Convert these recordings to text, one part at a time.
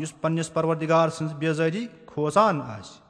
یُس پننِس پروردِگار سٕنٛز بےزٲری کھوژان آسہِ۔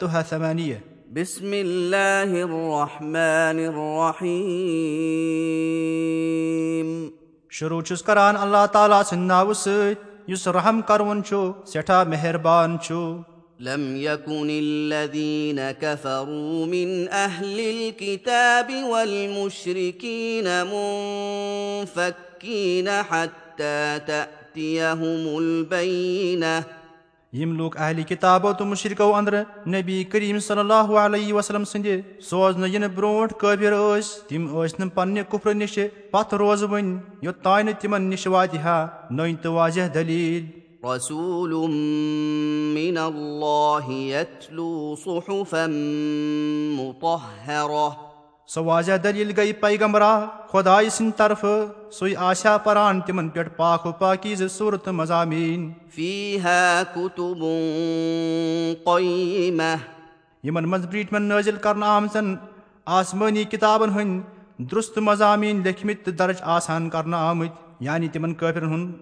تہٕ حسمانیہ بسم الله الرحمن الرحيم۔ شروٗع چھُس کران اللہ تعالیٰ سٕنٛدِ ناوٕ سۭتۍ۔ یُس رحم کرون چھُ سٮ۪ٹھاہ مہربان چھُ۔ لم يكن الذين كفروا من اهل الكتاب والمشركين منفكين حتى تاتيهم البينه یِم لوٗکھ اہلی کِتابو تہٕ مُشرقو انٛدرٕ نبی کریم صلی اللہ علیہ وسلم سٕنٛدِ سوزنہٕ یِنہٕ برونٛٹھ قٲبِر ٲسۍ تِم ٲسۍ نہٕ پننہِ کُپرٕ نِشہِ پتھ روزوٕنۍ یوٚتانۍ نہٕ تِمن نِش واتہِ ہا نٔنۍ تہٕ واضح دٔلیٖل رسول من الله يتلو صحفا مطهرة سۄ واضح دٔلیٖل گٔے پیغمبرا خۄداے سٕنٛدِ طرفہٕ سُے آسیا پران تِمن پٮ۪ٹھ پاک پاکی زٕ صوٗرت مضامیٖن یِمن منٛز برٛیٖٹھمٮ۪ن نٲزِل کرنہٕ آمژن آسمٲنی کِتابن ہٕنٛدۍ درُست مضامیٖن لیکھمٕتۍ تہٕ درٕج آسان کرنہٕ آمٕتۍ یعنی تِمن کٲفرن ہُنٛد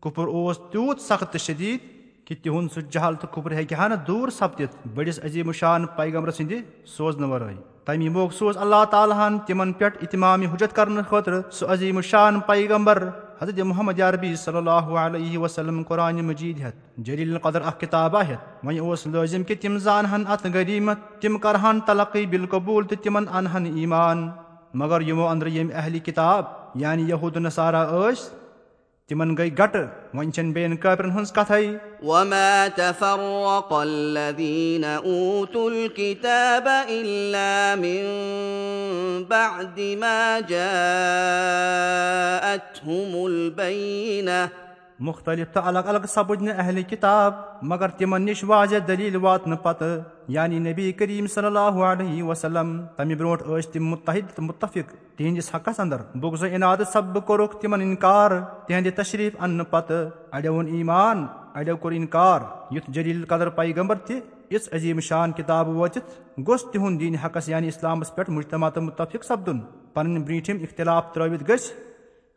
کُپُر اوس تیوٗت سخت تہٕ شدیٖد کہِ تِہُنٛد سُہ جہل تہٕ کُپُر ہیٚکہِ ہا نہٕ دوٗر سپدِتھ بٔڑِس عظیٖم شان پیغمبر سٕنٛدِ سوزنہٕ ورٲے تَمی موقعہٕ سوٗز اللہ تعالیٰ ہن تِمن پٮ۪ٹھ اِتمام حُجت کرنہٕ خٲطرٕ سُہ عظیٖم شان پیغمبر حضرت محمد یاربی صلی اللہ علیہ وسلم قۄرانہِ مجیٖد ہٮ۪تھ جلیٖل قدر اکھ کِتابا ہٮ۪تھ وۄنۍ اوس لٲزِم کہِ تِم زانہٕ ہن اتھ غریٖمت تِم کرہن تلقی بالقبوٗل تہٕ تِمن انہن ایٖمان مگر یِمو أنٛدرٕ ییٚمہِ اہلی کِتاب یعنی یہوٗد نصارا ٲسۍ تِمن گٔے گٹہٕ وۄنۍ چھنہٕ بیٚین کٲپرن ہٕنٛز کتھے وما تفرق الذين اوتوا الكتاب الا من بعد ما جاءتهم البينه مُختٔلِف تہٕ الگ الگ سپٕدۍ نہٕ اہلی کِتاب مگر تِمن نِش واضح دٔلیٖل واتنہٕ پتہٕ یعنی نبی کریم صلی اللہ علیہ وسلم تمہِ برونٛٹھ ٲسۍ تِم مُتحد تہٕ مُتفِق تِہنٛدِس حقس انٛدر بُغض عناد سببہٕ کوٚرُکھ تِمن انکار تِہنٛدِ تشریف اننہٕ پتہٕ اڑیو اوٚن ایٖمان اڑیو کوٚر انکار یُتھ جلیٖل قدر پیغمبر تہِ یِژھ عظیٖم شان کِتاب وٲتِتھ گوٚژھ تِہُنٛد دیٖن حقس یعنی اسلامس پٮ۪ٹھ مُجتما تہٕ مُتفِق سپدُن پنٕنۍ برٛونٛٹھِم اختِلاف ترٲوِتھ گٔژھۍ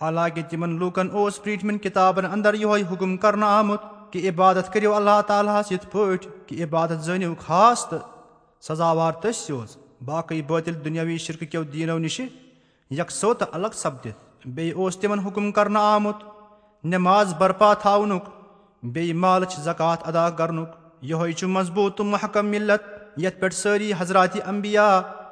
حالانکہِ تِمن لوٗکن اوس برٛیٖٹھمٮ۪ن کِتابن انٛدر یِہوے حُکُم کرنہٕ آمُت کہِ عبادت کٔرِو اللہ تعالیٰ ہس یِتھ پٲٹھۍ کہِ عبادت زٲنِو خاص تہٕ سزاوار تٔسۍ سیوٚز باقٕے بٲطِل دُنیاوی شِرکہٕ کیو دیٖنو نِشہِ یکسو تہٕ الگ سپدِتھ بیٚیہِ اوس تِمن حُکُم کرنہٕ آمُت نٮ۪ماز برپا تھاونُک بیٚیہِ مالٕچ زکات ادا کرنُک یِہوے چھُ مضبوٗط تہٕ محکم مِلت یتھ پٮ۪ٹھ سٲری حضراتِ امبیا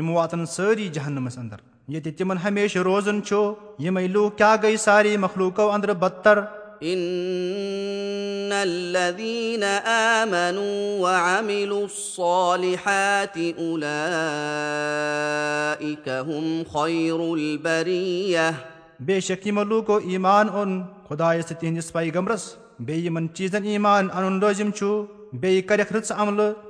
تِم واتن سٲری جہنمس انٛدر ییٚتہِ تِمن ہمیشہٕ روزُن چھُ یِمے لوٗکھ کیٛاہ گٔے سارے مخلوٗقو انٛدرٕ بدتر بے شک یِمو لوٗکو ایٖمان اوٚن خۄدایس تہٕ تِہنٛدِس پیغمبرس بیٚیہِ یِمن چیٖزن ایٖمان انُن لٲزِم چھُ بیٚیہِ کرکھ رٕژ عملہٕ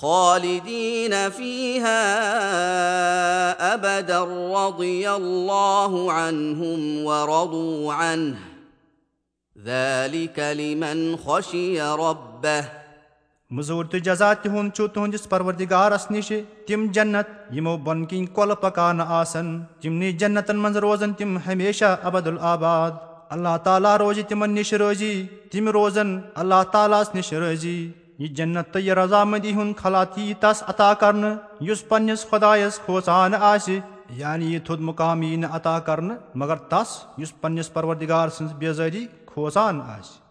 خالدین فیٖحا ابد رضی اللہ عنہم ورضوا عنه. ذلك لمن خشي ربه. موٚزوٗرۍ تہٕ جزا تِہُنٛد چھُ تُہنٛدِس پروردِگارس نِش تِم جنت یِمو بۄن کِنۍ کۄلہٕ پکانہٕ آسن تِمنٕے جنتن منٛز روزن تِم ہمیشہ ابدالآباد اللہ تعالیٰ روزِ تِمن نِش رٲضی تِم روزن اللہ تعالیٰ ہس نِش رٲضی یہِ جنت تہٕ یہِ رضامندی ہُنٛد خلات یی تس عطا کرنہٕ یُس پننِس خۄدایس کھوژان آسہِ یعنی یہِ تھوٚد مُقام یی نہٕ عطا کرنہٕ مگر تس یُس پننِس پروردِگار سٕنٛز بےزٲری کھوژان آسہِ